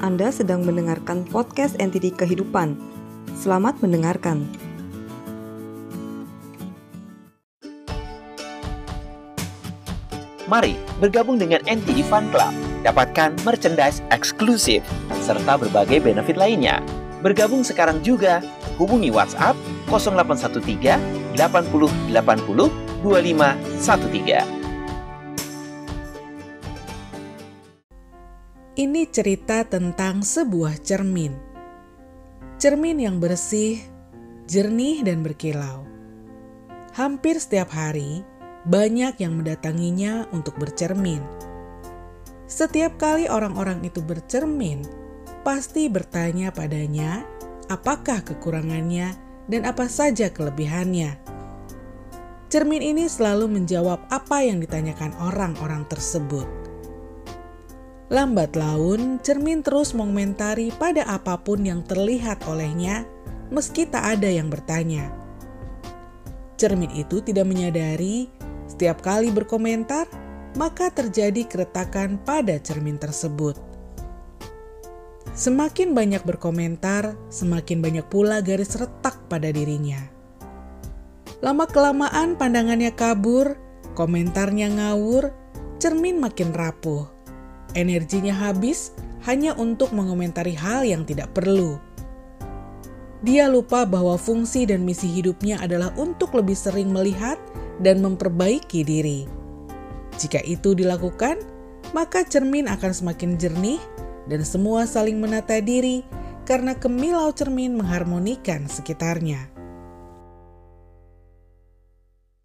Anda sedang mendengarkan podcast NTD Kehidupan. Selamat mendengarkan. Mari bergabung dengan NTD Fun Club. Dapatkan merchandise eksklusif serta berbagai benefit lainnya. Bergabung sekarang juga. Hubungi WhatsApp 0813 80 80 2513. Ini cerita tentang sebuah cermin. Cermin yang bersih, jernih, dan berkilau. Hampir setiap hari, banyak yang mendatanginya untuk bercermin. Setiap kali orang-orang itu bercermin, pasti bertanya padanya apakah kekurangannya dan apa saja kelebihannya. Cermin ini selalu menjawab apa yang ditanyakan orang-orang tersebut. Lambat laun, cermin terus mengomentari pada apa pun yang terlihat olehnya, meski tak ada yang bertanya. Cermin itu tidak menyadari setiap kali berkomentar, maka terjadi keretakan pada cermin tersebut. Semakin banyak berkomentar, semakin banyak pula garis retak pada dirinya. Lama-kelamaan pandangannya kabur, komentarnya ngawur, cermin makin rapuh energinya habis hanya untuk mengomentari hal yang tidak perlu. Dia lupa bahwa fungsi dan misi hidupnya adalah untuk lebih sering melihat dan memperbaiki diri. Jika itu dilakukan, maka cermin akan semakin jernih dan semua saling menata diri karena kemilau cermin mengharmonikan sekitarnya.